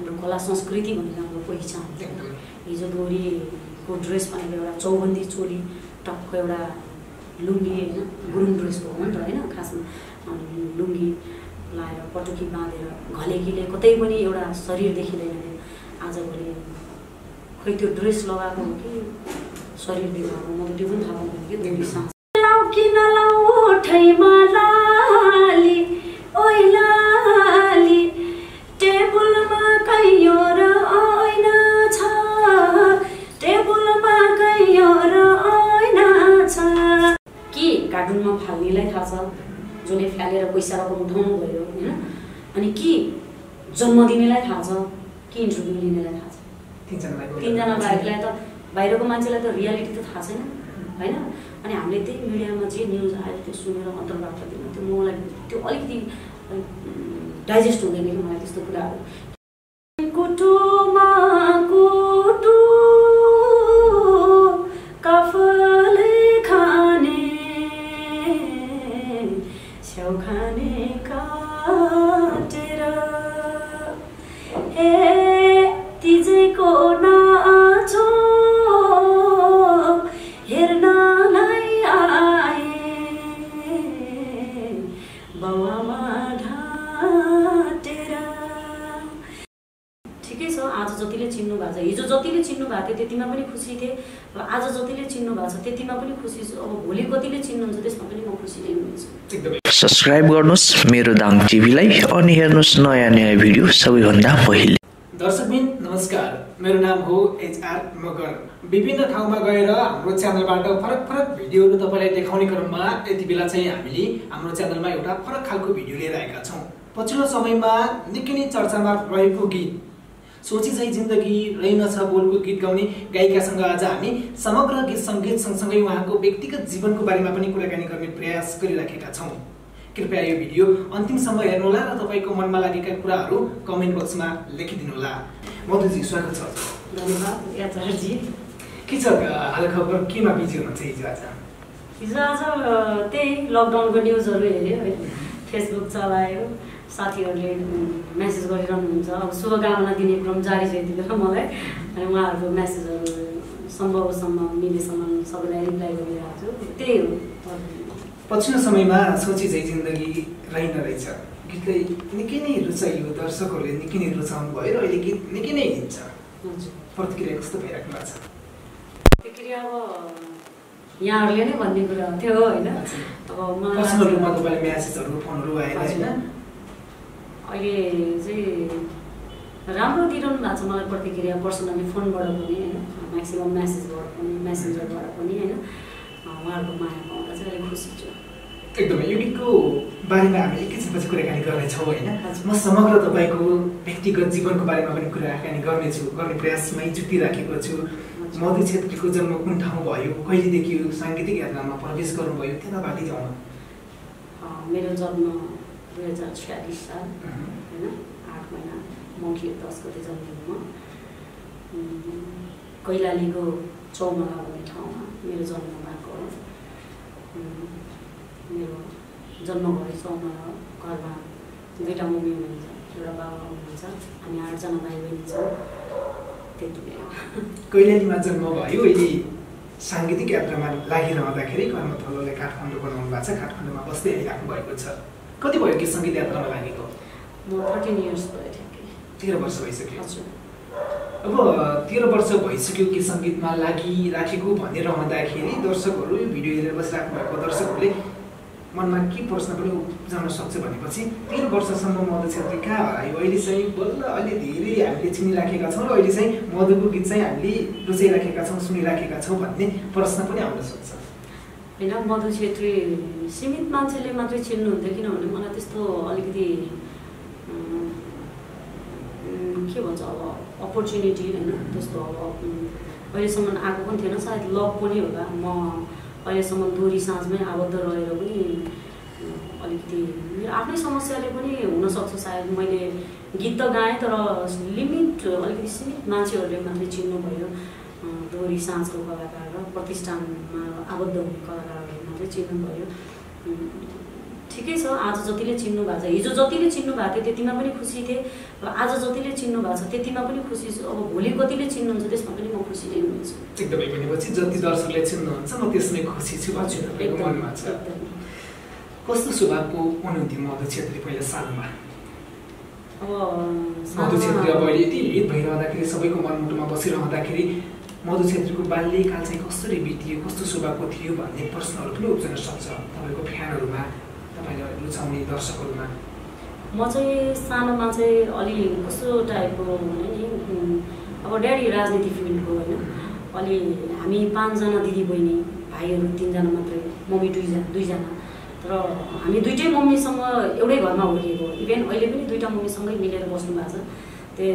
हाम्रो कला संस्कृति भनेको हाम्रो पहिचान हिजो गौरीको ड्रेस भनेको एउटा चौबन्दी चोली टक्क एउटा लुङ्गी होइन गुरुङ ड्रेस हो नि त होइन खासमा। लुङ्गी लाएर पटुकी बाँधेर घलेकीले कतै पनि एउटा शरीर देखिँदैन थियो। आजभोलि खोइ त्यो ड्रेस लगाएको हो कि शरीर देखाएको मलाई त्यो पनि थाहा पाउँदैन कि। गौरी सास। कार्टुनमा फाल्नेलाई थाहा छ जसले फालेर पैसा रकम उठाउनु भयो होइन? अनि के जन्म दिनेलाई थाहा छ के इन्टरभ्यू लिनेलाई थाहा छ? तिनजना बाहेकलाई त बाहिरको मान्छेलाई त रियालिटी त थाहा छैन होइन? अनि हामीले त्यही मिडियामा जे न्युज आयो त्यो सुनेर अन्तर्वार्ता दिन त्यो मलाई त्यो अलिकति डाइजेस्ट हुँदैन कि मलाई त्यस्तो कुराहरू। सब्सक्राइब गर्नुहोस् मेरो दाङ टिभीलाई अनि हेर्नुहोस् नयाँ नयाँ भिडियो सबैभन्दा पहिले। दर्शकबिन नमस्कार। मेरो नाम हो एचआर मगर। विभिन्न ठाउँमा गएर हाम्रो च्यानलबाट फरक फरक भिडियोहरू तपाईँलाई देखाउने क्रममा यति बेला चाहिँ हामीले हाम्रो च्यानलमा एउटा फरक खालको भिडियो लिएर आएका छौँ। पछिल्लो समयमा निकै नै चर्चामा रहेको गीत। सोची चाहिँ जिन्दगी रहेनछ बोलको गीत गाउने गायिकासँग आज हामी समग्र गीत सङ्गीत सँगसँगै उहाँको व्यक्तिगत जीवनको बारेमा पनि कुराकानी गर्ने प्रयास गरिराखेका छौँ। कृपया यो भिडियो अन्तिमसम्म हेर्नुहोला र तपाईँको मनमा लागेका कुराहरू कमेन्ट बक्समा लेखिदिनुहोला। मधुजी स्वागत छ धन्यवाद के छ हाल खबर? केमा बिजी हुनुहुन्छ हिजो आज? हिजो आज त्यही लकडाउनको न्युजहरू हेऱ्यो है। फेसबुक चलायो साथीहरूले मेसेज गरिरहनुहुन्छ। अब शुभकामना दिने क्रम जारी छ यति बेला मलाई। अनि उहाँहरूको मेसेजहरू सम्भवसम्म मिलेसम्म सबैलाई रिप्लाई गरिरहेको छु। त्यही हो। पछिल्लो समयमा सोची चाहिँ जिन्दगी रहेन रहेछ। गीतलाई निकै नै रुचाइयो दर्शकहरूले निकै नै रुचाउनु भयो र अहिले गीत निकै नै हिँड्छ प्रतिक्रिया कस्तो भइराख्नु भएको छ? प्रतिक्रिया अब यहाँहरूले नै भन्ने कुरा थियो होइन? अब पर्सनल रूपमा मलाई तपाईँले म्यासेजहरू फोनहरू आएर होइन? अहिले चाहिँ राम्रो दिइरहनु भएको छ मलाई प्रतिक्रिया। पर्सनली फोनबाट पनि होइन? म्याक्सिमम् मेसेजबाट पनि मेसेन्जरबाट पनि होइन? उहाँहरूको माया पाउँदा चाहिँ अलिक खुसी छु एकदमै यो गीतको बारेमा हामी एकैछिनपछि कुराकानी गर्नेछौँ होइन। म समग्र तपाईँको व्यक्तिगत जीवनको बारेमा पनि कुराकानी गर्नेछु गर्ने प्रयासमै जुटिराखेको छु। मधु छेत्रीको जन्म कुन ठाउँ भयो कहिलेदेखि यो साङ्गीतिक यात्रामा प्रवेश गर्नुभयो त्यताबाट जाउँ न। अ, मेरो जन्म दुई हजार छ्यालिस साल होइन आठ महिना मङ्खिर दस गते जन्मेको म। कैलालीको चौमला भन्ने ठाउँमा मेरो जन्म भएको मेरो जन्म भयो चौमला हो। घरमा दुईवटा मम्मी हुनुहुन्छ एउटा बाबा हुनुहुन्छ हामी आठजना भाइ बहिनी छौँ। त्यति कैलालीमा जन्म भयो अहिले साङ्गीतिक यात्रामा लागिरहँदाखेरि कर्मथलोले काठमाडौँ बनाउनु भएको छ काठमाडौँमा बस्दै आइराख्नु भएको छ। कति भयो कि सङ्गीत यात्रामा लागेको? म थर्टिन इयर्स भयो ठ्याक्कै तेह्र वर्ष भइसक्यो। हजुर। अब तेह्र वर्ष भइसक्यो कि सङ्गीतमा लागिराखेको भनेर रहँदाखेरि दर्शकहरू यो भिडियो हेरेर बसिराख्नु भएको दर्शकहरूले मनमा के प्रश्न पनि उब्जाउन सक्छ भनेपछि तेह्र वर्षसम्म मधु छेत्री कहाँ हरायो अहिले चाहिँ बल्ल अहिले धेरै हामीले चिनिराखेका छौँ र अहिले चाहिँ मधुको गीत चाहिँ हामीले रुचाइराखेका छौँ सुनिराखेका छौँ भन्ने प्रश्न पनि आउन सक्छ। होइन मधु छेत्री सीमित मान्छेले मात्रै चिन्नुहुन्थ्यो किनभने मलाई त्यस्तो अलिकति के भन्छ अब अपर्च्युनिटी होइन त्यस्तो अब अहिलेसम्म आएको पनि थिएन। सायद लक पनि होला। म अहिलेसम्म दोहोरी साँझमै आबद्ध रहेर पनि अलिकति मेरो आफ्नै समस्याले पनि हुनसक्छ सायद। मैले गीत त गाएँ तर लिमिट अलिकति सीमित मान्छेहरूले मात्रै चिन्नुभयो। अँ, दोहोरी साँझको कलाकार र प्रतिष्ठानमा आबद्ध हुने कलाकारहरूले मात्रै चिन्नुभयो। ठिकै छ आज जतिले चिन्नु भएको छ। हिजो जतिले चिन्नु भएको थियो त्यतिमा पनि खुसी थिएँ। आज जतिले चिन्नु भएको छ त्यतिमा पनि खुसी छु। अब भोलि कतिले चिन्नुहुन्छ त्यसमा पनि म खुसी नै हुनेछु। एकदमै भनेपछि जति दर्शकले चिन्नुहुन्छ म त्यसमै खुसी छु मनमा छ। कस्तो स्वभावको हुनुहुन्थ्यो मधु छेत्री पहिला सालमा? मधु छेत्री अब अहिले यति हिट भइरहँदाखेरि सबैको मनमुटुमा बसिरहँदाखेरि मधु छेत्रीको बाल्यकाल चाहिँ कसरी बितियो कस्तो स्वभावको थियो भन्ने प्रश्नहरू पनि उब्जन सक्छ तपाईँको फ्यानहरूमा। तपाईँले रुचाउने दर्शकहरूमा म चाहिँ सानोमा चाहिँ अलि कस्तो टाइपको भने नि अब ड्याडी राजनीति फिल्डको होइन। अलि हामी पाँचजना दिदी बहिनी भाइहरू तिनजना मात्रै मम्मी दुईजना दुईजना। तर हामी दुइटै मम्मीसँग एउटै घरमा हुर्किएको इभेन अहिले पनि दुइटा मम्मीसँगै मिलेर बस्नु भएको छ। त्यो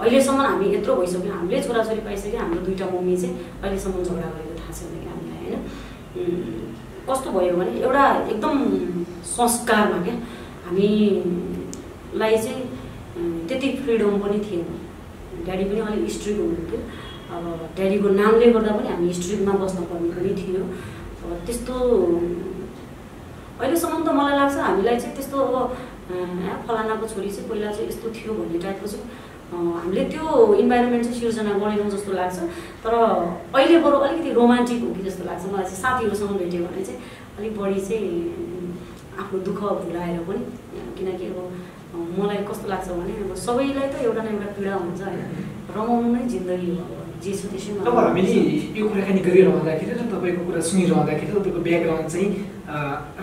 अहिलेसम्म हामी यत्रो भइसक्यो। हामीले छोराछोरी पाइसक्यो। हाम्रो दुइटा मम्मी चाहिँ अहिलेसम्म झगडा गरेको थाहा छैन कि हामीलाई होइन? कस्तो भयो भने एउटा एकदम संस्कारमा क्या। हामीलाई चाहिँ त्यति फ्रिडम पनि थिएन। ड्याडी पनि अलिक स्ट्रिक्ट हुनुहुन्थ्यो। अब ड्याडीको नामले गर्दा पनि हामी स्ट्रिक्टमा बस्नुपर्ने पनि थियो। अब त्यस्तो अहिलेसम्म त मलाई लाग्छ हामीलाई चाहिँ त्यस्तो अब फलानाको छोरी चाहिँ पहिला चाहिँ यस्तो थियो भन्ने टाइपको चाहिँ हामीले त्यो इन्भाइरोमेन्ट चाहिँ सिर्जना गरेनौँ जस्तो लाग्छ। तर अहिले बरु अलिकति रोमान्टिक हो कि जस्तो लाग्छ। मलाई चाहिँ साथीहरूसँग भेट्यो भने चाहिँ अलिक बढी चाहिँ आफ्नो दुःख भुलाएर पनि किनकि अब मलाई कस्तो लाग्छ भने अब सबैलाई त एउटा न एउटा पीडा हुन्छ होइन। रमाउनु नै जिन्दगी हो जे छ त्यसैमा अब हामीले यो कुराकानी गरिरहँदाखेरि र तपाईँको कुरा सुनिरहँदाखेरि तपाईँको ब्याकग्राउन्ड चाहिँ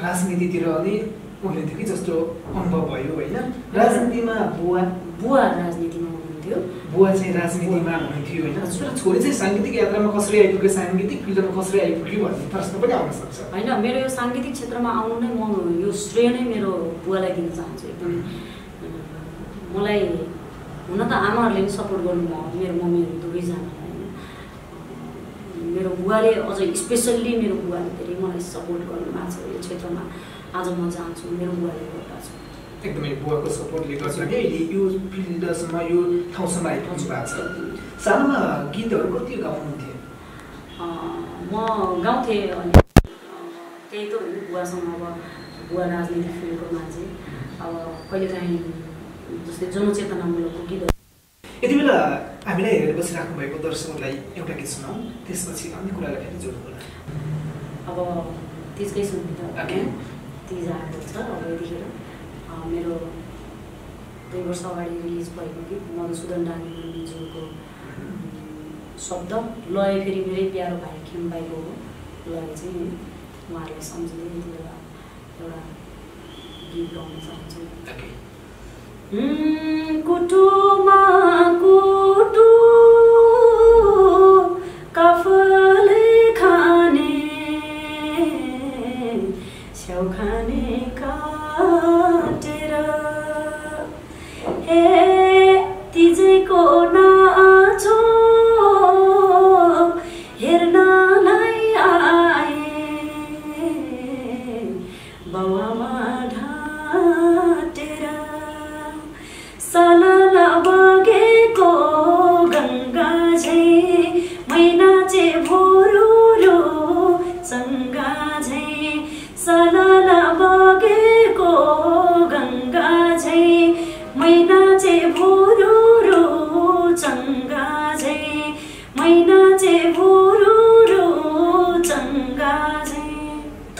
राजनीतितिर अलि हुनुहुन्थ्यो कि जस्तो अनुभव भयो होइन। राजनीतिमा बुवा बुवा राजनीतिमा। हुनुहुन्थ्यो बुवा चाहिँ राजनीतिमा हुनुहुन्थ्यो होइन। छोरी चाहिँ साङ्गीतिक यात्रामा कसरी आइपुग्यो साङ्गीतिक फिल्डमा कसरी आइपुग्यो भन्ने प्रश्न पनि आउन सक्छ। होइन मेरो यो साङ्गीतिक क्षेत्रमा आउनु नै म यो श्रेय नै मेरो बुवालाई दिन चाहन्छु। एकदमै मलाई हुन त आमाहरूले पनि सपोर्ट गर्नुभयो मेरो मम्मीहरू दुवैजनालाई होइन। मेरो बुवाले अझ स्पेसल्ली मेरो बुवाले धेरै मलाई सपोर्ट गर्नुभएको छ यो क्षेत्रमा। आज म चाहन्छु मेरो बुवाले गर्दा एकदमै बुवाको सपोर्टले गर्दा नै अहिले यो फिल्डसम्म यो ठाउँसम्म आइपुग्नु भएको छ सानोमा गीतहरू कति गाउनुहुन्थ्यो अँ, म गाउँथेँ अनि त्यही त हो बुवासँग अब बुवा राजनीति फिल्डको मान्छे अब कहिलेकाहीँ जस्तै जनचेतनामूलक गीतहरू यति बेला हामीलाई हेरेर बसिराख्नु भएको दर्शकहरूलाई एउटा गीत सुनाऊ त्यसपछि अन्य कुरालाई फेरि जोड्नु होला अब तिजकै सुन्ने त ओके। तिज आएको छ अब यतिखेर मेरो दुई वर्ष अगाडि रिलिज भएको गीत मधुसुदन डाङ्गीज्यूको शब्द। लय फेरि मेरै प्यारो भाइ खेम भाइको हो। लय चाहिँ उहाँहरूले सम्झिँदै यति बेला एउटा गीत गाउन चाहन्छु। कुटुमा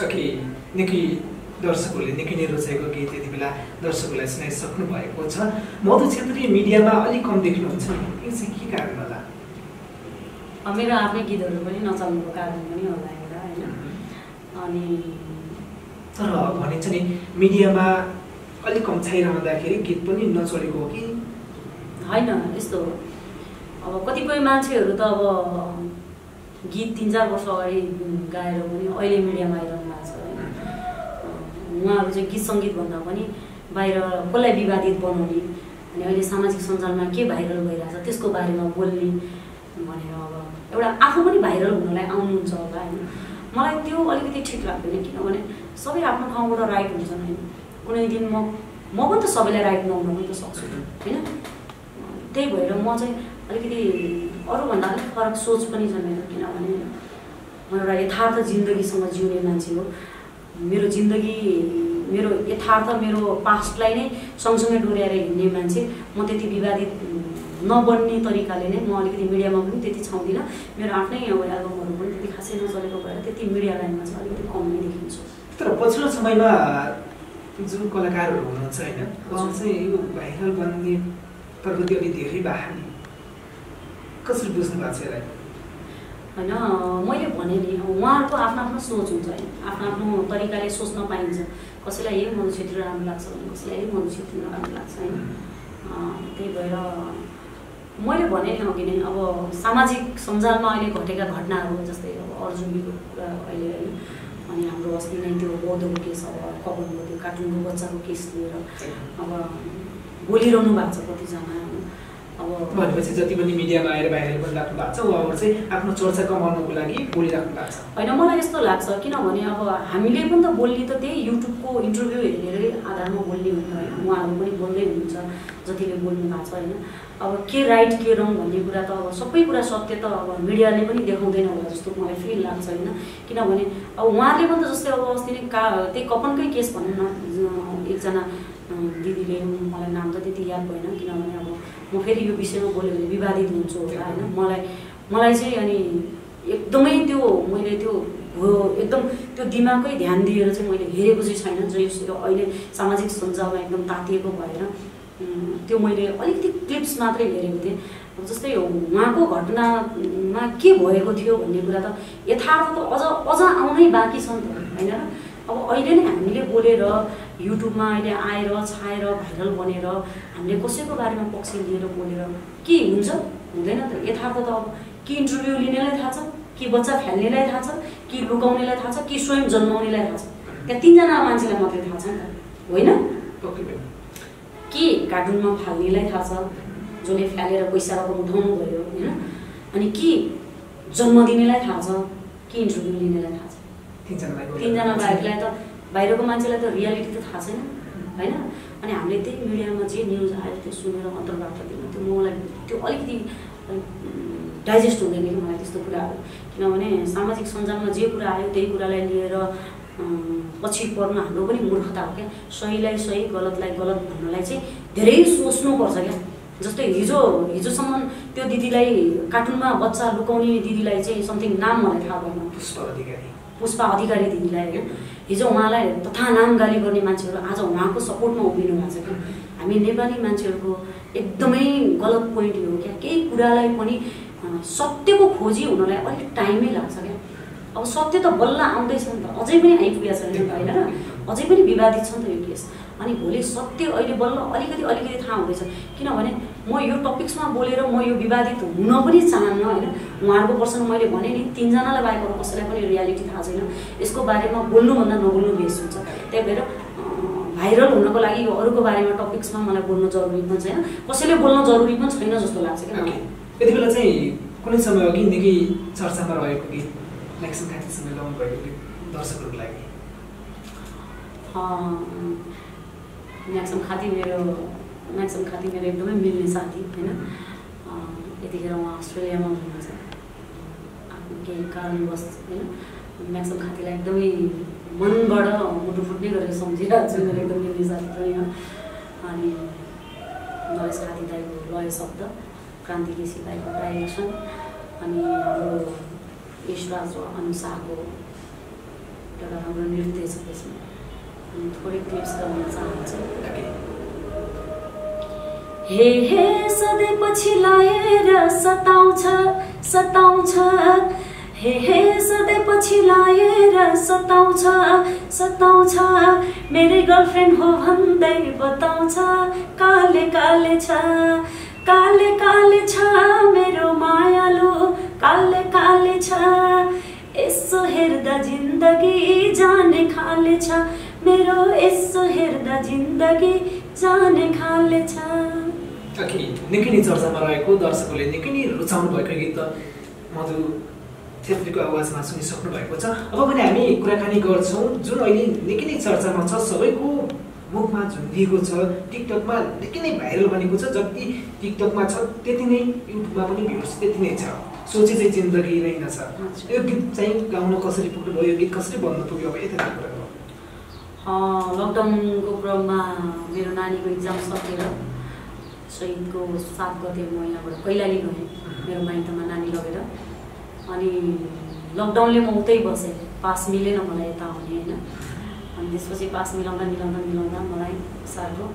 ओके निकै दर्शकहरूले निकै नै रुचाएको गीत यति बेला दर्शकहरूलाई सुनाइसक्नु भएको छ मधु क्षेत्रीय मिडियामा अलिक कम देख्नुहुन्छ नि यो चाहिँ के कारण होला मेरो आफ्नै गीतहरू पनि नचल्नुको कारण पनि होला एउटा होइन अनि तर भनिन्छ नि मिडियामा अलिक कम छाइरहँदाखेरि गीत पनि नचलेको हो कि होइन यस्तो हो अब कतिपय मान्छेहरू त अब गीत तिन चार वर्ष अगाडि गाएर पनि अहिले मिडियामा आइरहनु भएको छ। होइन उहाँहरू चाहिँ गीत सङ्गीतभन्दा पनि बाहिर कसलाई विवादित बनाउने अनि अहिले सामाजिक सञ्जालमा के भाइरल भइरहेछ त्यसको बारेमा बोल्ने भनेर अब एउटा आफू पनि भाइरल हुनलाई आउनुहुन्छ होला होइन। मलाई त्यो अलिकति ठिक लाग्दैन किनभने सबै आफ्नो ठाउँबाट राइट हुन्छन् होइन। कुनै दिन म म पनि त सबैलाई राइट नहुन पनि त सक्छु होइन? त्यही भएर म चाहिँ अलिकति अरूभन्दा अलिक फरक सोच पनि छ मेरो किनभने म एउटा यथार्थ जिन्दगीसँग जिउने मान्छे हो। मेरो जिन्दगी मेरो यथार्थ मेरो पास्टलाई नै सँगसँगै डोर्याएर हिँड्ने मान्छे म त्यति विवादित नबन्ने तरिकाले नै म अलिकति मिडियामा पनि त्यति छाउँदिनँ। मेरो आफ्नै अब एल्बमहरू पनि त्यति खासै नचलेको भएर त्यति मिडिया लाइनमा चाहिँ अलिकति कम नै देखिन्छु। तर पछिल्लो समयमा जुन कलाकारहरू हुनुहुन्छ होइन चाहिँ भाइरल बन्ने प्रगति अलिक धेरै भएको नि कसरी बुझ्नु भएको छ यसलाई होइन मैले भने नि उहाँहरूको आफ्नो आफ्नो सोच हुन्छ होइन आफ्नो आफ्नो तरिकाले सोच्न पाइन्छ कसैलाई यही मधु राम्रो लाग्छ भने कसैलाई यही मधु छेत्री नराम्रो लाग्छ होइन अँ, त्यही भएर मैले भने नि अघि नै अब सामाजिक सञ्जालमा अहिले घटेका घटनाहरू जस्तै अब अर्जुनको कुरा अहिले होइन अनि हाम्रो अस्ति नै त्यो बौद्धको केस अब कपनको त्यो कार्टुनको बच्चाको केस लिएर अब बोलिरहनु भएको छ कतिजना अब भनेपछि जति पनि मिडियामा आएर भाइरल गरिराख्नु भएको छ उहाँहरू चाहिँ आफ्नो चर्चा कमाउनको लागि बोलिराख्नु भएको छ। होइन मलाई यस्तो लाग्छ किनभने अब हामीले पनि त बोल्ने त त्यही युट्युबको इन्टरभ्यू हेरेरै आधारमा बोल्ने होइन होइन उहाँहरू पनि बोल्दै हुनुहुन्छ जतिले बोल्नु भएको छ होइन। अब के राइट के रङ भन्ने कुरा त अब सबै कुरा सत्य त अब मिडियाले पनि देखाउँदैन होला जस्तो मलाई फिल लाग्छ होइन। किनभने अब उहाँहरूले पनि त जस्तै अब अस्ति नै का त्यही कपनकै केस भनौँ न एकजना दिदीले मलाई नाम त त्यति याद भएन किनभने अब म फेरि यो विषयमा बोल्यो भने विवादित हुन्छु होला होइन। मलाई मलाई चाहिँ अनि एकदमै त्यो मैले त्यो हो- एकदम त्यो दिमागकै ध्यान दिएर चाहिँ मैले हेरेको चाहिँ छैन जो अहिले सामाजिक सञ्जालमा एकदम तातिएको भएर त्यो मैले अलिकति क्लिप्स मात्रै हेरेको थिएँ। जस्तै उहाँको घटनामा के भएको थियो भन्ने कुरा त यथार्थ त अझ अझ आउनै बाँकी छ नि त होइन? अब अहिले नै हामीले बोलेर युट्युबमा अहिले आएर छाएर भाइरल बनेर हामीले कसैको बारेमा पक्ष लिएर बोलेर के हुन्छ? हुँदैन त। यथार्थ त अब कि इन्टरभ्यू लिनेलाई थाहा छ कि बच्चा फ्याल्नेलाई थाहा छ कि लुकाउनेलाई थाहा छ कि स्वयं जन्माउनेलाई थाहा छ। त्यहाँ तिनजना मान्छेलाई मात्रै थाहा छ नि त। होइन? के कार्टुनमा फाल्नेलाई थाहा छ? जसले फ्यालेर पैसा रकम उठाउनु भयो होइन? अनि के जन्म दिनेलाई थाहा छ? कि इन्टरभ्यू लिनेलाई थाहा छ? तिनजना बाहेकलाई त बाहिरको मान्छेलाई त रियालिटी त थाहा छैन होइन? अनि हामीले त्यही मिडियामा जे न्युज आयो त्यो सुनेर अन्तर्वार्ता दिनु त्यो मलाई त्यो अलिकति डाइजेस्ट हुँदैन कि मलाई त्यस्तो कुराहरू। किनभने सामाजिक सञ्जालमा जे कुरा आयो त्यही कुरालाई लिएर पछि पर्नु हाम्रो पनि मूर्खता हो क्या। सहीलाई सही गलतलाई गलत भन्नलाई चाहिँ धेरै सोच्नुपर्छ क्या। जस्तै हिजो हिजोसम्म त्यो दिदीलाई कार्टुनमा बच्चा लुकाउने दिदीलाई चाहिँ समथिङ नाम मलाई थाहा भएन। पुष्प अधिकारी दिदीलाई होइन हिजो उहाँलाई तथा नाम गाली गर्ने मान्छेहरू आज उहाँको सपोर्टमा उभिनु भएको छ क्या हामी नेपाली मान्छेहरूको एकदमै गलत पोइन्ट हो क्या। केही कुरालाई पनि सत्यको खोजी हुनलाई अलिक टाइमै लाग्छ क्या। अब सत्य त बल्ल आउँदैछ नि त। अझै पनि आइपुगेको छ होइन र अझै पनि विवादित छ नि त यो केस। अनि भोलि सत्य अहिले बल्ल अलिकति अलिकति थाहा हुँदैछ। किनभने म यो टपिक्समा बोलेर म यो विवादित हुन पनि चाहन्न होइन? उहाँहरूको पर्सन मैले भने नि तिनजनालाई बाहेक अरू कसैलाई पनि रियालिटी थाहा छैन। यसको बारेमा बोल्नुभन्दा नबोल्नु बेस हुन्छ। त्यही भएर भाइरल हुनको लागि यो अरूको बारेमा टपिक्समा मलाई बोल्नु जरुरी पनि छैन। कसैले बोल्न जरुरी पनि छैन जस्तो लाग्छ क्या मलाई। यति बेला चाहिँ कुनै समय अघिदेखि चर्चामा रहेको गीत दर्शकहरूको लागि। म्याक्सम खाती मेरो म्याक्सम खाती मेरो एकदमै मिल्ने साथी होइन? यतिखेर उहाँ अस्ट्रेलियामा हुनुहुन्छ। आफ्नो केही कारणवश होइन? म्याक्सम खातीलाई एकदमै मनबाट मुटु फुट्ने गरेर सम्झिरहेको छु मेरो एकदम मिल्ने साथी पनि अनि नरेश खाती दाईको लय शब्द क्रान्ति केसी दाईको डाइरेक्सन अनि हाम्रो यशराज र अनुसारको एउटा राम्रो नृत्य छ त्यसमा। थोरै क्लिप्स गाउन चाहन्छु हे हे सधैँ पछि लाएर सताउँछ सताउँछ। हे हे सधैँ पछि लाएर सताउँछ सताउँछ। मेरै गर्लफ्रेन्ड हो भन्दै बताउँछ काले काले छ काले काले छ मेरो मायालु काले काले छ। यसो हेर्दा जिन्दगी जाने खाले छ। मेरो यसो हेर्दा जिन्दगी जाने खाले छ। निकै नै चर्चामा रहेको दर्शकहरूले निकै नै रुचाउनु भएको गीत त मधु छेत्रीको आवाजमा सुनिसक्नु भएको छ। अब पनि हामी कुराकानी गर्छौँ जुन अहिले निकै नै चर्चामा छ सबैको मुखमा झुन्डिएको छ टिकटकमा निकै नै भाइरल बनेको छ जति टिकटकमा छ त्यति नै युट्युबमा पनि भ्युज त्यति नै छ। सोचे चाहिँ जिन्दगी रहेनछ। यो गीत चाहिँ गाउन कसरी पुग्नुभयो यो गीत कसरी बन्न पुग्यो अब यता कुरा लकडाउनको क्रममा मेरो नानीको इक्जाम सकेर शहीदको सात गते म यहाँबाट कैलाली गएँ मेरो माइतमा नानी लगेर। अनि लकडाउनले म उतै बसेँ पास मिलेन मलाई यता आउने होइन। अनि त्यसपछि पास मिलाउँदा मिलाउँदा मिलाउँदा मलाई सालको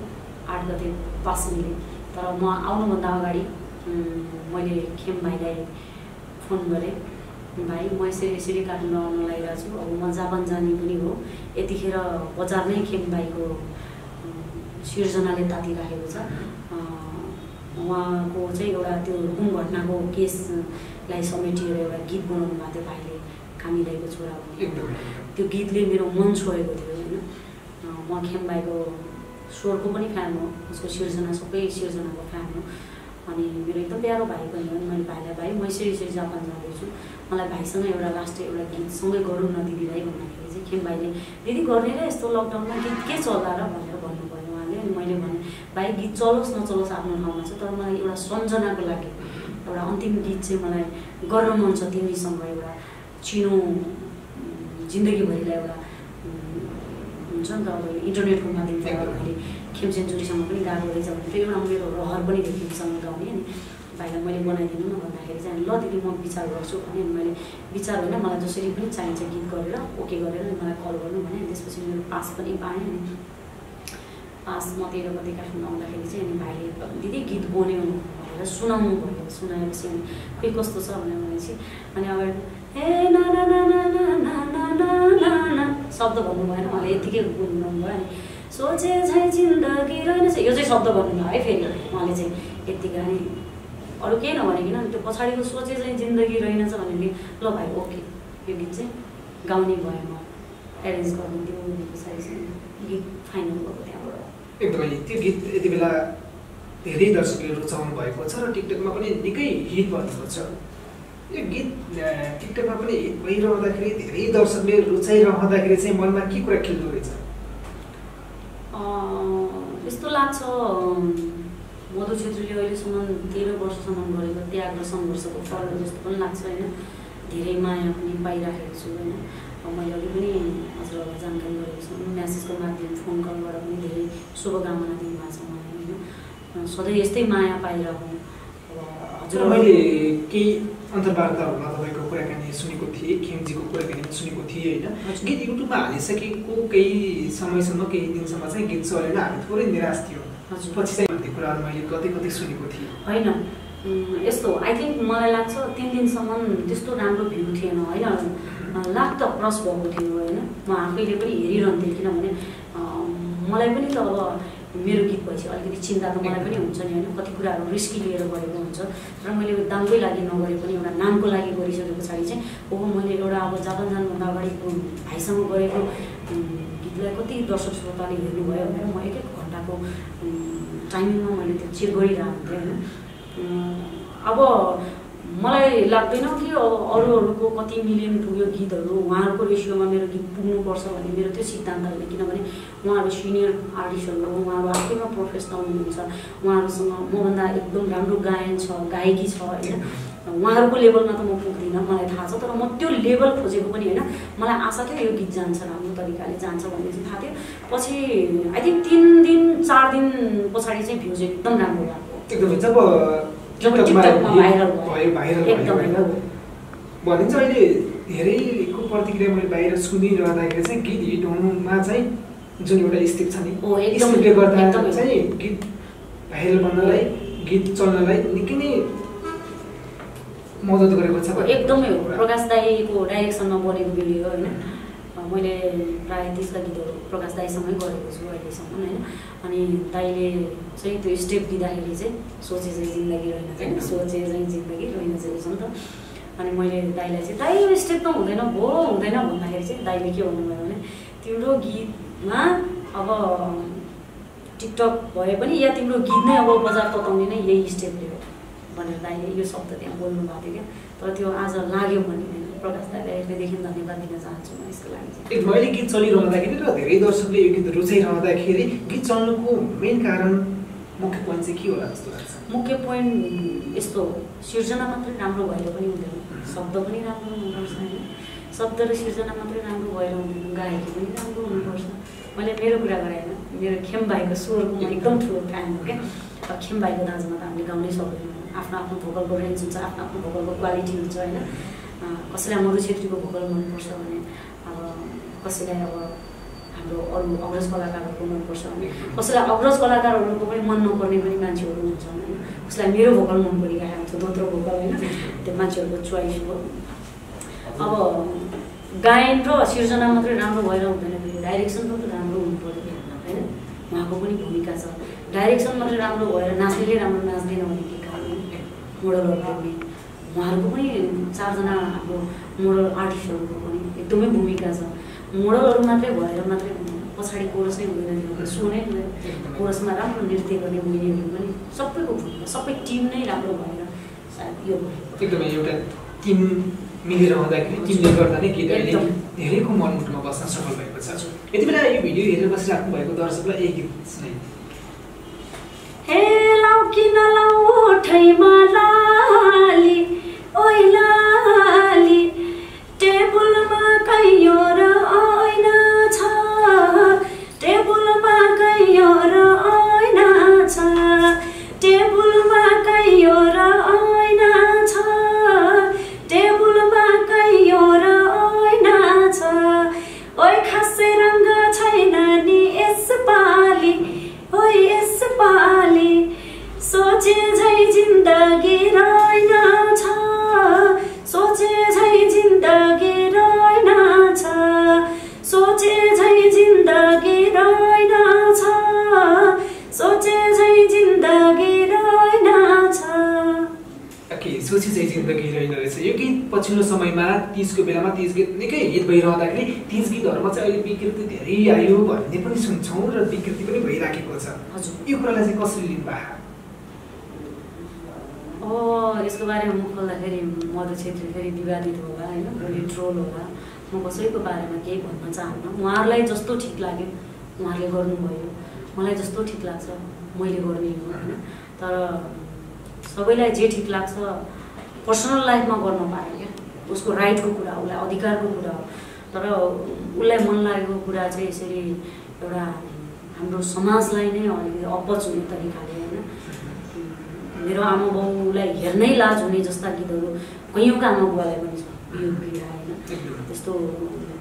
आठ गते पास मिलेँ। तर म आउनुभन्दा अगाडि मैले खेम भाइलाई फोन गरेँ। भाइ म यसरी यसरी काठमाडौँ आउन लागिरहेको छु अब म जापान जाने पनि हो। यतिखेर बजार नै खेम भाइको सिर्जनाले तातिराखेको छ। उहाँको चाहिँ एउटा त्यो कुन घटनाको केसलाई समेटिएर एउटा गीत बनाउनु भएको थियो भाइले कामिलाईको छोरा त्यो गीतले मेरो मन छोएको थियो होइन। म खेम भाइको स्वरको पनि फ्यान हो उसको सिर्जना सबै सिर्जनाको फ्यान हो। अनि मेरो एकदम प्यारो भाइ पनि हो मैले भाइलाई भाइ म यसरी यसरी जापान जाँदैछु। मलाई भाइसँग एउटा लास्ट एउटा गीत सँगै गरौँ न दिदी भाइ भन्दाखेरि चाहिँ खेम भाइले दिदी गर्ने र यस्तो लकडाउनमा गीत के चल्ला र? भनेर भन्नुभयो उहाँले। अनि मैले भने भाइ गीत चलोस् नचलोस् आफ्नो ठाउँमा छ तर मलाई एउटा सम्झनाको लागि एउटा अन्तिम गीत चाहिँ मलाई गर्न मन छ तिमीसँग एउटा चिनो जिन्दगीभरिलाई एउटा हुन्छ नि त अब इन्टरनेटको माध्यमबाट मैले सेन्चुरीसँग पनि गाएको रहेछ भने त्यो एउटा मेरो रहर पनि थियो खेमसँग गाउने अनि भाइलाई मैले बनाइदिनु न भन्दाखेरि चाहिँ ल दिदी म विचार गर्छु भने अनि मैले विचार होइन मलाई जसरी पनि चाहिन्छ गीत गरेर ओके गरेर अनि मलाई कल गर्नु भने त्यसपछि मेरो पास पनि पाएँ अनि पास म तेह्र गते काठमाडौँ आउँदाखेरि चाहिँ अनि भाइले दिदी गीत बन्यो भनेर सुनाउनु भयो सुनाएपछि अनि खै कस्तो छ भनेर भनेपछि अनि अगाडि ए ना ना ना ना ना ना ना शब्द भन्नु भएन उहाँले यत्तिकै गुनगुनाउनु भयो अनि सोचे झै जिन्दगी रहेनछ। यो चाहिँ शब्द भन्नु है फेरि उहाँले चाहिँ यत्तिकै अनि अरू केही नभनिकन त्यो पछाडिको सोचे चाहिँ जिन्दगी रहेनछ भनेदेखि ल भाइ ओके। यो गीत चाहिँ गाउने भयो म एरेन्ज गरिदिन्थ्यो अनि पछाडि चाहिँ गीत फाइनल भएको त्यहाँबाट। एकदमै त्यो गीत यति बेला धेरै दर्शकले रुचाउनु भएको छ र टिकटकमा पनि निकै हिट भएको छ। यो गीत टिकटकमा पनि हिट भइरहँदाखेरि धेरै दर्शकले रुचाइरहँदाखेरि चाहिँ मनमा के कुरा खेल्दो रहेछ? यस्तो लाग्छ मधु छेत्रीले अहिलेसम्म तेह्र वर्षसम्म गरेको त्याग र सङ्घर्षको फल जस्तो पनि लाग्छ होइन? धेरै माया पनि पाइराखेको छु होइन? मैले अघि पनि हजुरहरूलाई जानकारी गरेको छु म्यासेजको माध्यम फोन कलबाट पनि धेरै शुभकामना दिनुभएको छ मलाई होइन? सधैँ यस्तै माया पाइरहँ। अब हजुर मैले केही अन्तर्वार्ताहरूमा तपाईँको कुराकानी सुनेको थिएँ खेमजीको कुराकानी सुनेको थिएँ होइन। गीत युट्युबमा हालिसकेको केही समयसम्म केही दिनसम्म चाहिँ गीत चलेन हामी थोरै निराश थियो पछि चाहिँ भन्ने कुराहरू मैले कतै कतै सुनेको थिएँ होइन यस्तो आई थिङ्क मलाई लाग्छ तिन दिनसम्म त्यस्तो राम्रो भ्यू थिएन होइन लाख त क्रस भएको थियो होइन म आफैले पनि हेरिरहन्थेँ किनभने मलाई पनि त अब मेरो गीत अलिकति चिन्ता त मलाई पनि हुन्छ नि होइन। कति कुराहरू रिस्की लिएर गरेको हुन्छ। र मैले दामकै लागि नगरे पनि एउटा नामको लागि गरिसके पछाडि चाहिँ हो मैले एउटा अब जापान जानुभन्दा अगाडि भाइसँग गरेको गीतलाई कति दर्शक श्रोताले हेर्नुभयो भनेर म एक एक घन्टाको टाइमिङमा मैले त्यो चेक गरिरहन्थेँ होइन। उम्, अब मलाई लाग्दैन कि अरू अरूको कति मिलियन पुग्यो गीतहरू उहाँहरूको रेसियोमा मेरो गीत पुग्नुपर्छ भन्ने मेरो त्यो सिद्धान्त होइन किनभने उहाँहरू सिनियर आर्टिस्टहरू हो उहाँहरू आफैमा प्रोफेसनल हुनुहुन्छ। उहाँहरूसँग मभन्दा एकदम राम्रो गायन छ गायकी छ होइन? उहाँहरूको लेभलमा त म पुग्दिनँ मलाई थाहा छ। तर म त्यो लेभल खोजेको पनि होइन। मलाई आशा थियो यो गीत जान्छ राम्रो तरिकाले जान्छ भन्ने चाहिँ थाहा थियो। पछि आई थिङ्क तिन दिन चार दिन पछाडि चाहिँ भ्युज एकदम राम्रो भएको एकदमै। जब भनिन्छ अहिले धेरैको प्रतिक्रिया मैले बाहिर सुनिरहँदाखेरि चाहिँ गीत हिट हुनुमा चाहिँ जुन एउटा स्टेप छ नि स्टेपले गर्दा। चाहिँ गीत भाइरल बन्नलाई गीत चल्नलाई निकै नै मद्दत गरेको छ। एकदमै हो। प्रकाश दाईको डाइरेक्सनमा बनेको भिडियो होइन? मैले प्रायः तिसका गीतहरू प्रकाश दाईसँगै गरेको छु अहिलेसम्म होइन? अनि दाईले चाहिँ त्यो स्टेप दिँदाखेरि चाहिँ सोचे चाहिँ जिन्दगी रहेन चाहिँ सोचे चाहिँ जिन्दगी रहेन चाहिँ छ नि त। अनि मैले दाईलाई चाहिँ दाई यो स्टेप त हुँदैन भो हुँदैन भन्दाखेरि चाहिँ दाईले के भन्नुभयो भने तिम्रो गीतमा अब टिकटक भए पनि या तिम्रो गीत नै अब बजार तताउने नै यही स्टेपले हो भनेर दाइले यो शब्द त्यहाँ बोल्नु भएको थियो क्या। तर त्यो आज लाग्यो भने होइन प्रकाश दाइलाई अहिलेदेखि धन्यवाद दिन चाहन्छु म यसको लागि। चाहिँ अहिले गीत चलिरहँदाखेरि र धेरै दर्शकले यो गीत रुचाइरहँदाखेरि गीत चल्नुको मेन कारण मुख्य पोइन्ट चाहिँ के होला जस्तो लाग्छ? मुख्य पोइन्ट यस्तो हो, सिर्जना मात्रै राम्रो भएर पनि हुँदैन। शब्द पनि राम्रो हुनुपर्छ होइन। शब्द र सिर्जना मात्रै राम्रो भएर हुँदैन। गायकी पनि राम्रो हुनुपर्छ। मैले मेरो कुरा गरेँ होइन। मेरो खेम भाइको स्वरको म एकदम ठुलो फ्यान हो क्या। खेम भाइको दाजुमा त हामीले गाउनै सक्दैनौँ। आफ्नो आफ्नो भोकलको रेन्ज हुन्छ आफ्नो आफ्नो भोकलको क्वालिटी हुन्छ होइन? कसैलाई मरु छेत्रीको भोकल मनपर्छ भने अब कसैलाई अब हाम्रो अरू अग्रज कलाकारहरूको मनपर्छ भने कसैलाई अग्रज कलाकारहरूको पनि मन नपर्ने पनि मान्छेहरू हुन्छन् होइन? कसैलाई मेरो भोकल मन परिरहेको हुन्छ दोत्रो भोकल होइन? त्यो मान्छेहरूको चोइस हो। अब गायन र सिर्जना मात्रै राम्रो भएर हुँदैन फेरि। डाइरेक्सन पनि राम्रो हुनु पऱ्यो होइन? उहाँको पनि भूमिका छ। डाइरेक्सन मात्रै राम्रो भएर नाच्नेले राम्रो नाच्दैन भने मोडलहरू पनि उहाँहरूको पनि चारजना हाम्रो मोडल आर्टिस्टहरूको पनि एकदमै भूमिका छ। मोडलहरू मात्रै भएर मात्रै पछाडि कोरस नै हुँदैन सो नै कोरसमा राम्रो नृत्य गर्ने बहिनीहरू पनि सबैको भूमिका सबै टिम नै राम्रो भएर सायद यो एकदमै एउटा टिम मिलेर हुँदाखेरि टिमले गर्दा नै गीत अहिले। धेरैको मनमुटमा बस्न सफल भएको छ। यति बेला यो भिडियो हेरेर बसिराख्नु भएको दर्शकलाई एक गीत सुनाइ ओठैमा लाली ओइ लाली टेबुलमा कैयो र ऐना छ टेबुलमा कैयो र ऐना छ टेबुलमा कैयो र ऐना छ टेबुलमा कैयो र ऐना छ ओइ खासै रङ्ग छैन नि यसपालि ओइ यसपालि सोचे झै जिन्दगी रहेन छ सोचे झै जिन्दगी रहेन छ सोचे झै जिन्दगी रहेन छ सोचे झै जिन्दगी रहेन छ सोची चाहिँ जिन्दगी रहेन रहेछ यो गीत पछिल्लो समयमा तिजको बेलामा तिज गीत निकै हिट भइरहँदाखेरि तिज गीतहरूमा चाहिँ अहिले विकृति धेरै आयो भन्ने पनि सुन्छौँ र विकृति पनि भइराखेको छ हजुर यो कुरालाई चाहिँ कसरी लिनुभयो अब यसको बारेमा म खोल्दाखेरि मधु छेत्री फेरि विवादित होला होइन? भोलि ट्रोल होला म कसैको बारेमा केही भन्न चाहन्न। उहाँहरूलाई जस्तो ठिक लाग्यो उहाँहरूले गर्नुभयो। मलाई जस्तो ठिक लाग्छ मैले गर्ने हो होइन? तर सबैलाई जे ठिक लाग्छ पर्सनल लाइफमा गर्न पायो क्या। उसको राइटको कुरा हो उसलाई अधिकारको कुरा हो। तर उसलाई मन लागेको कुरा चाहिँ यसरी एउटा हाम्रो समाजलाई नै अलिकति अपच हुने तरिकाले होइन? मेरो आमा बाउलाई हेर्नै लाज हुने जस्ता गीतहरू कैयौँका आमा बुवालाई पनि छ। यो पीडा होइन। त्यस्तो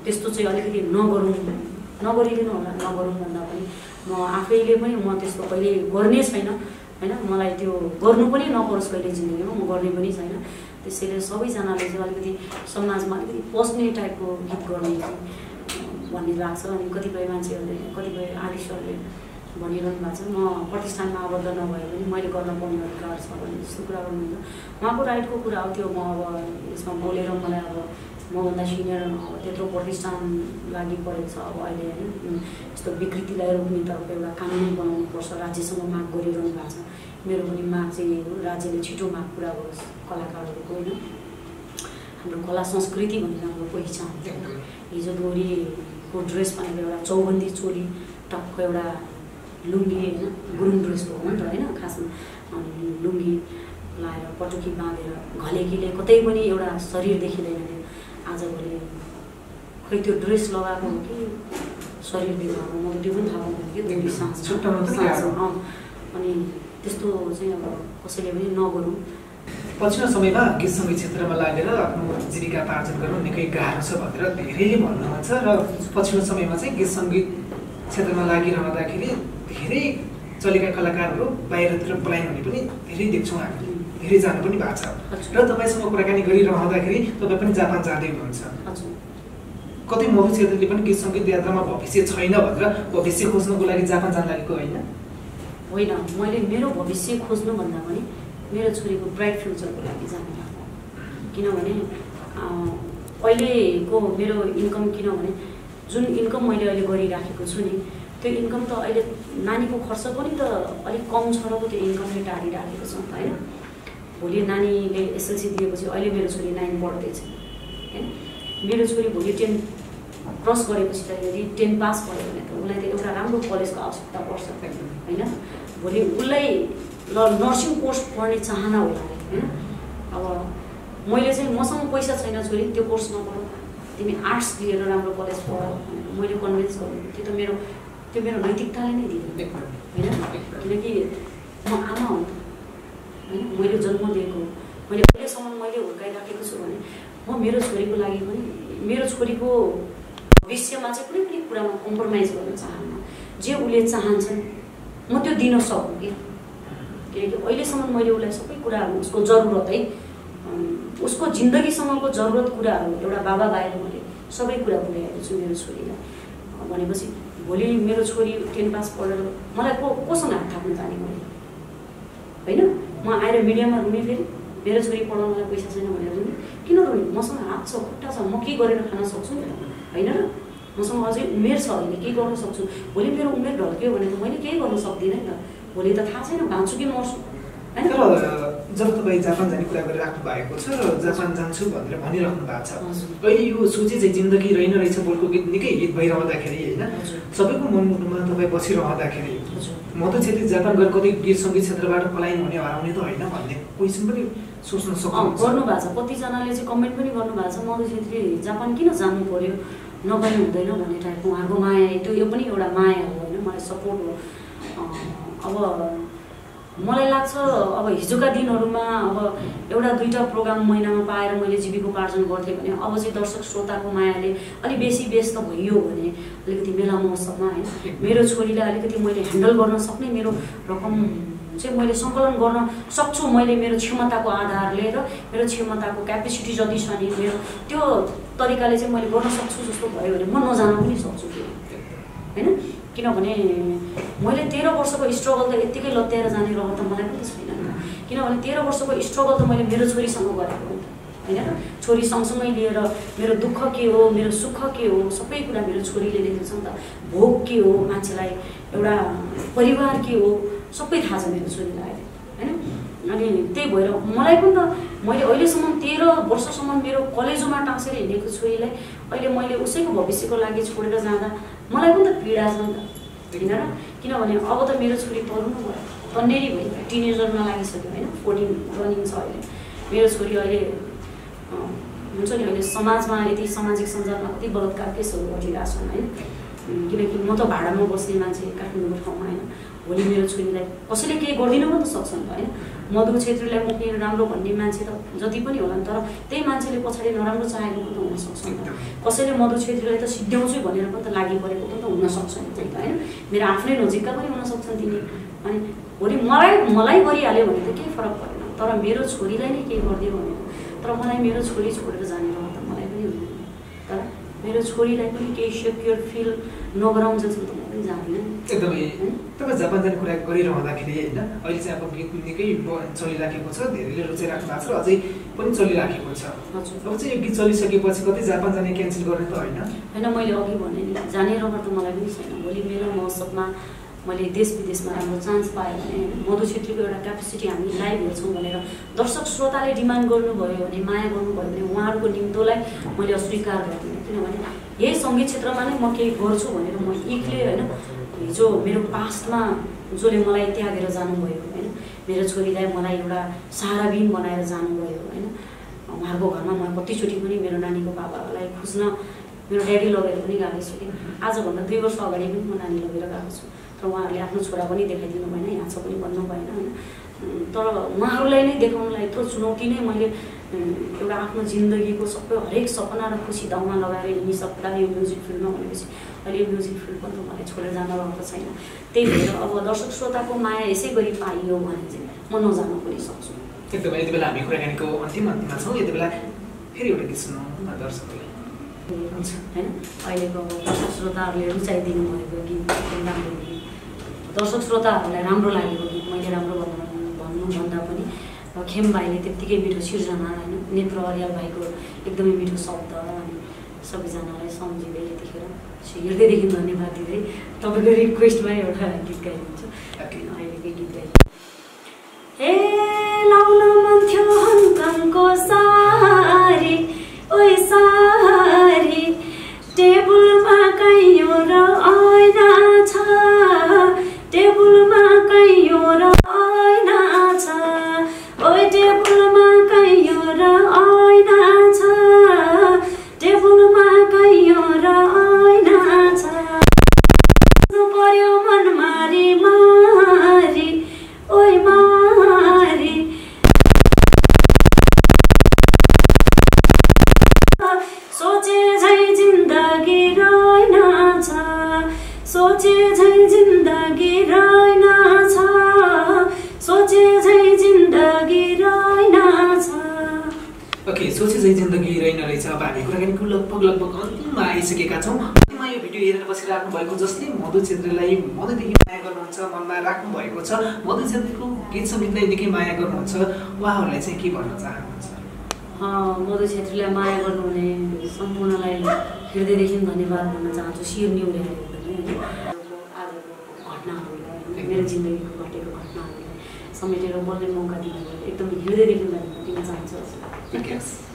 त्यस्तो चाहिँ अलिकति नगरौँ नगरिदिनु होला नगरौँ भन्दा पनि म आफैले पनि म त्यस्तो कहिले गर्ने छैन होइन। मलाई त्यो गर्नु पनि नपरोस् कहिले जिन्दगीमा म गर्ने पनि छैन। त्यसैले सबैजनाले चाहिँ अलिकति समाजमा अलिकति पस्ने टाइपको गीत गर्ने भन्ने लाग्छ अनि कतिपय मान्छेहरूले कतिपय आर्टिस्टहरूले भनिरहनु भएको छ। म प्रतिष्ठानमा आबद्ध नभए पनि मैले गर्न पाउने अधिकार छ भन्ने जस्तो कुरा गर्नुहुन्छ उहाँको राइटको कुरा हो त्यो म अब यसमा बोलेर मलाई अब मभन्दा सिनियर त्यत्रो प्रतिष्ठान लागि परेको छ अब अहिले होइन। यस्तो विकृतिलाई रोक्नेतर्फ एउटा कानुन बनाउनुपर्छ राज्यसँग माग गरिरहनु भएको छ। मेरो पनि माग चाहिँ राज्यले छिटो माग पुरा गरोस् कलाकारहरूको होइन। हाम्रो कला संस्कृति भनेर हाम्रो पहिचान। हिजो गौरीको ड्रेस भनेको एउटा चौबन्दी चोली टक्क एउटा लुङ्गी होइन गुरुङ ड्रेसको हो नि त होइन खासमा। अनि लुङ्गी लाएर पटुकी बाँधेर घलेकीले कतै पनि एउटा शरीर देखिँदैन थियो। आजभोलि खै त्यो ड्रेस लगाएको हो कि शरीर देखाएको म त्यो पनि थाहा पाउँदैन कि गाह्रो। अँ। अनि त्यस्तो चाहिँ अब कसैले पनि नगरौँ। पछिल्लो समयमा गीत सङ्गीत क्षेत्रमा लागेर आफ्नो जीविकापार्जन गर्नु निकै गाह्रो छ भनेर धेरैले भन्नुहुन्छ र पछिल्लो समयमा चाहिँ गीत सङ्गीत क्षेत्रमा लागिरहँदाखेरि धेरै चलेका कलाकारहरू बाहिरतिर पलायन हुने पनि धेरै देख्छौँ हामी। धेरै जानु पनि भएको छ। र तपाईँसँग कुराकानी गरिरहँदाखेरि तपाईँ पनि जापान जाँदै हुनुहुन्छ। हजुर। कतै मधु छेत्रीले पनि गीत सङ्गीत यात्रामा भविष्य छैन भनेर भविष्य खोज्नको लागि जापान जान लागेको होइन? होइन मैले मेरो भविष्य खोज्नु भन्दा पनि मेरो छोरीको ब्राइट फ्युचरको लागि जानु किनभने अहिलेको मेरो इन्कम किनभने जुन इन्कम मैले अहिले गरिराखेको छु नि त्यो इन्कम त अहिले नानीको खर्च पनि त अलिक कम छ र त्यो इन्कमले टाढिराखेको छ होइन? भोलि नानीले एसएलसी दिएपछि अहिले मेरो छोरी नाइन पढ्दैछ होइन? मेरो छोरी भोलि टेन क्रस गरेपछि त यदि टेन पास भयो भने त उसलाई त एउटा राम्रो कलेजको आवश्यकता पर्छ होइन? भोलि उसलाई ल नर्सिङ कोर्स पढ्ने चाहना होला होइन? अब मैले चाहिँ मसँग पैसा छैन छोरी त्यो कोर्स नपढ। तिमी आर्ट्स लिएर राम्रो कलेज पढ। मैले कन्भिन्स गर्नु त्यो त मेरो त्यो मेरो नैतिकताले नै एकदम होइन किनकि म आमा हो होइन मैले जन्म दिएको मैले अहिलेसम्म मैले हुर्काइराखेको छु भने म मेरो छोरीको लागि पनि मेरो छोरीको भविष्यमा चाहिँ कुनै पनि कुरामा कम्प्रोमाइज गर्न चाहन्न जे उसले चाहन्छन् म त्यो दिन सकौँ कि किनकि अहिलेसम्म मैले उसलाई सबै कुराहरू उसको जरुरत है उसको जिन्दगीसम्मको जरुरत कुराहरू एउटा बाबा बाहिर मैले सबै कुरा पुर्याएको छु मेरो छोरीलाई भनेपछि भोलि मेरो छोरी टेन पास पढेर मलाई को कोसँग हात थाप्नु जाने मैले? होइन? म आएर मिडियामा रुने फेरि। मेरो छोरी पढाउनलाई पैसा छैन भनेर रुने किन रुने मसँग हात छ खुट्टा छ म के गरेर खान सक्छु? नि होइन? र मसँग अझै उमेर छ अहिले के गर्न सक्छु? भोलि मेरो उमेर ढल्क्यो भने त मैले केही गर्न सक्दिनँ नि त। भोलि त थाहा छैन बाँच्छु कि मर्छु। होइन? जब तपाईँ जापान जाने कुरा गरिराख्नु भएको छ र जापान जान्छु भनेर भनिराख्नु भएको छ। अहिले यो सोचे चाहिँ जिन्दगी रहेन रहेछ बोलको गीत निकै हिट भइरहँदाखेरि होइन। सबैको मनमुटुमा तपाईँ बसिरहँदाखेरि हजुर। मधु छेत्री जापान गएर कतै गीत सङ्गीत क्षेत्रबाट पलायन हुने हराउने त होइन भन्ने क्वेसन पनि सोच्न अँ, सक्नुहुन्छ गर्नुभएको छ कतिजनाले चाहिँ कमेन्ट पनि गर्नुभएको छ मधु छेत्री जापान किन जानु पर्यो नगर्नु हुँदैन भन्ने टाइपको उहाँको माया त्यो यो पनि एउटा माया हो होइन मलाई सपोर्ट हो अब मलाई लाग्छ अब हिजोका दिनहरूमा अब एउटा दुईवटा प्रोग्राम महिनामा पाएर मैले जीविकोपार्जन गर्थेँ भने अब चाहिँ दर्शक श्रोताको मायाले अलिक बेसी व्यस्त भइयो भने अलिकति मेला महोत्सवमा होइन मेरो छोरीलाई अलिकति मैले ह्यान्डल गर्न सक्ने मेरो रकम चाहिँ मैले सङ्कलन गर्न सक्छु मैले मेरो क्षमताको आधारले र मेरो क्षमताको क्यापेसिटी जति छ नि मेरो त्यो तरिकाले चाहिँ मैले गर्न सक्छु जस्तो भयो भने म नजान पनि सक्छु होइन? किनभने मैले तेह्र वर्षको स्ट्रगल त यत्तिकै लत्याएर जाने रहर त मलाई पनि छैन। किनभने तेह्र वर्षको स्ट्रगल त मैले मेरो छोरीसँग गरेको हो। होइन छोरी सँगसँगै लिएर मेरो दुःख के हो मेरो सुख के हो सबै कुरा मेरो छोरीले देखेको छ नि त। भोग के हो मान्छेलाई एउटा परिवार के हो सबै थाहा छ मेरो छोरीलाई अहिले। होइन? अनि त्यही भएर मलाई पनि त मैले अहिलेसम्म तेह्र वर्षसम्म मेरो कलेजोमा टाँसेर हिँडेको छोरीलाई अहिले मैले उसैको भविष्यको लागि छोडेर जाँदा मलाई पनि त पीडा छ नि त। होइन र? किनभने अब त मेरो छोरी पढ्नु भयो। तन्नेरी भयो। टिनेजरमा लागिसक्यो होइन? फोर्टिन रनिङ छ अहिले। मेरो छोरी अहिले हुन्छ नि अहिले समाजमा यति सामाजिक सञ्जालमा कति बलात्कार केसहरू घटिरहेको छन् होइन? किनकि म त भाडामा बस्ने मान्छे काठमाडौँको ठाउँमा होइन। भोलि मेरो छोरीलाई कसैले केही गरिदिनु पनि त सक्छ नि त होइन? मधु छेत्रीलाई मुक्ने राम्रो भन्ने मान्छे त जति पनि होला नि तर त्यही मान्छेले पछाडि नराम्रो चाहेको पनि त हुनसक्छ नि त। कसैले मधु छेत्रीलाई त सिद्ध्याउँछु भनेर पनि त लागि परेको पनि त हुनसक्छ नि त्यही त होइन? मेरो आफ्नै नजिकका पनि हुनसक्छन् तिनी। अनि भोलि मलाई मलाई गरिहाल्यो भने त केही फरक परेन। तर मेरो छोरीलाई नै केही गरिदियो भने तर मलाई मेरो छोरी छोडेर जाने रहर त मलाई पनि हुँदैन तर मेरो छोरीलाई पनि केही सेक्योर फिल नगराउँछ त म पनि जाँदिनँ एकदमै। तपाईँ जापान जाने कुरा गरिरहँदाखेरि होइन अहिले चाहिँ अब गीत निकै चलिराखेको छ धेरैले रुचाइराख्नु भएको छ र अझै पनि चलिराखेको छ। अब चाहिँ यो गीत चलिसकेपछि कतै जापान जाने क्यान्सल गर्ने त होइन। होइन मैले अघि भने नि जाने रहर त मलाई पनि छैन। भोलि मेला महोत्सवमा मैले देश विदेशमा राम्रो चान्स पाएँ भने मधु छेत्रीको एउटा क्यापेसिटी हामी लाइभ हेर्छौँ भनेर दर्शक श्रोताले डिमान्ड गर्नुभयो भने माया गर्नुभयो भने उहाँहरूको निम्तोलाई मैले अस्वीकार गर्दिनँ किनभने यही सङ्गीत क्षेत्रमा नै म केही गर्छु भनेर म इक्ले होइन हिजो मेरो पास्टमा जसले मलाई त्यागेर जानुभयो होइन मेरो छोरीलाई मलाई एउटा सहाराबिन बनाएर जानुभयो होइन उहाँहरूको घरमा म कतिचोटि पनि मेरो नानीको बाबालाई खोज्न मेरो ड्याडी लगेर पनि गएको छु कि आजभन्दा दुई वर्ष अगाडि पनि म नानी लगेर गएको छु। तर उहाँहरूले आफ्नो छोरा पनि देखाइदिनु भएन यहाँ छ पनि भन्नु भएन होइन? तर उहाँहरूलाई नै देखाउनलाई यत्रो चुनौती नै मैले एउटा आफ्नो जिन्दगीको सबै हरेक सपना र खुसी दाउमा लगाएर हिँडिसक्दा यो म्युजिक फिल्डमा भनेपछि अहिले म्युजिक फिल्ड पनि त मलाई छोडेर जान रहेको छैन। त्यही भएर अब दर्शक श्रोताको माया यसै गरी पाइयो भने चाहिँ म नजान पनि सक्छु। एकदमै यति बेला हामी कुराकानीको अन्तिम अन्तिममा छौँ। यति बेला फेरि एउटा गीत सुनौँ दर्शकलाई होइन? अहिलेको दर्शक श्रोताहरूले रुचाइदिनु भएको गीत एकदम राम्रो दर्शक श्रोताहरूलाई राम्रो लागेको गीत मैले राम्रो भन्नु भन्नुभन्दा पनि खेम भाइले त्यत्तिकै मिठो सिर्जना होइन नेत्र अर्याल भाइको एकदमै मिठो शब्द अनि सबैजनालाई सम्झिँदै यतिखेर हृदयदेखि धन्यवाद दिँदै तपाईँको रिक्वेस्टमा एउटा गीत गाइदिन्छु। अहिलेकै गीत गाइ हे लाउन मन हङकङको सारी ओइ सारी टेबलमा ओके सोचे चाहिँ जिन्दगी रहेन रहेछ अब हामी कुराकानीको लगभग लगभग अन्तिममा आइसकेका छौँ। अन्तिममा यो भिडियो हेरेर बसिराख्नु भएको जसले मधु छेत्रीलाई मधुदेखि माया गर्नुहुन्छ मनमा राख्नु भएको छ। मधु छेत्रीको गीत सङ्गीतलाई निकै माया गर्नुहुन्छ। उहाँहरूलाई चाहिँ के भन्न चाहनुहुन्छ? मधु छेत्रीलाई माया गर्नुहुने सम्पूर्णलाई हृदयदेखि धन्यवाद भन्न चाहन्छु। शिर न्युले घटनाहरूलाई मेरो जिन्दगीको घटेको घटनाहरूलाई समेटेर बोल्ने मौका दिनुभयो। एकदम हृदयदेखि धन्यवाद दिन चाहन्छु। I guess.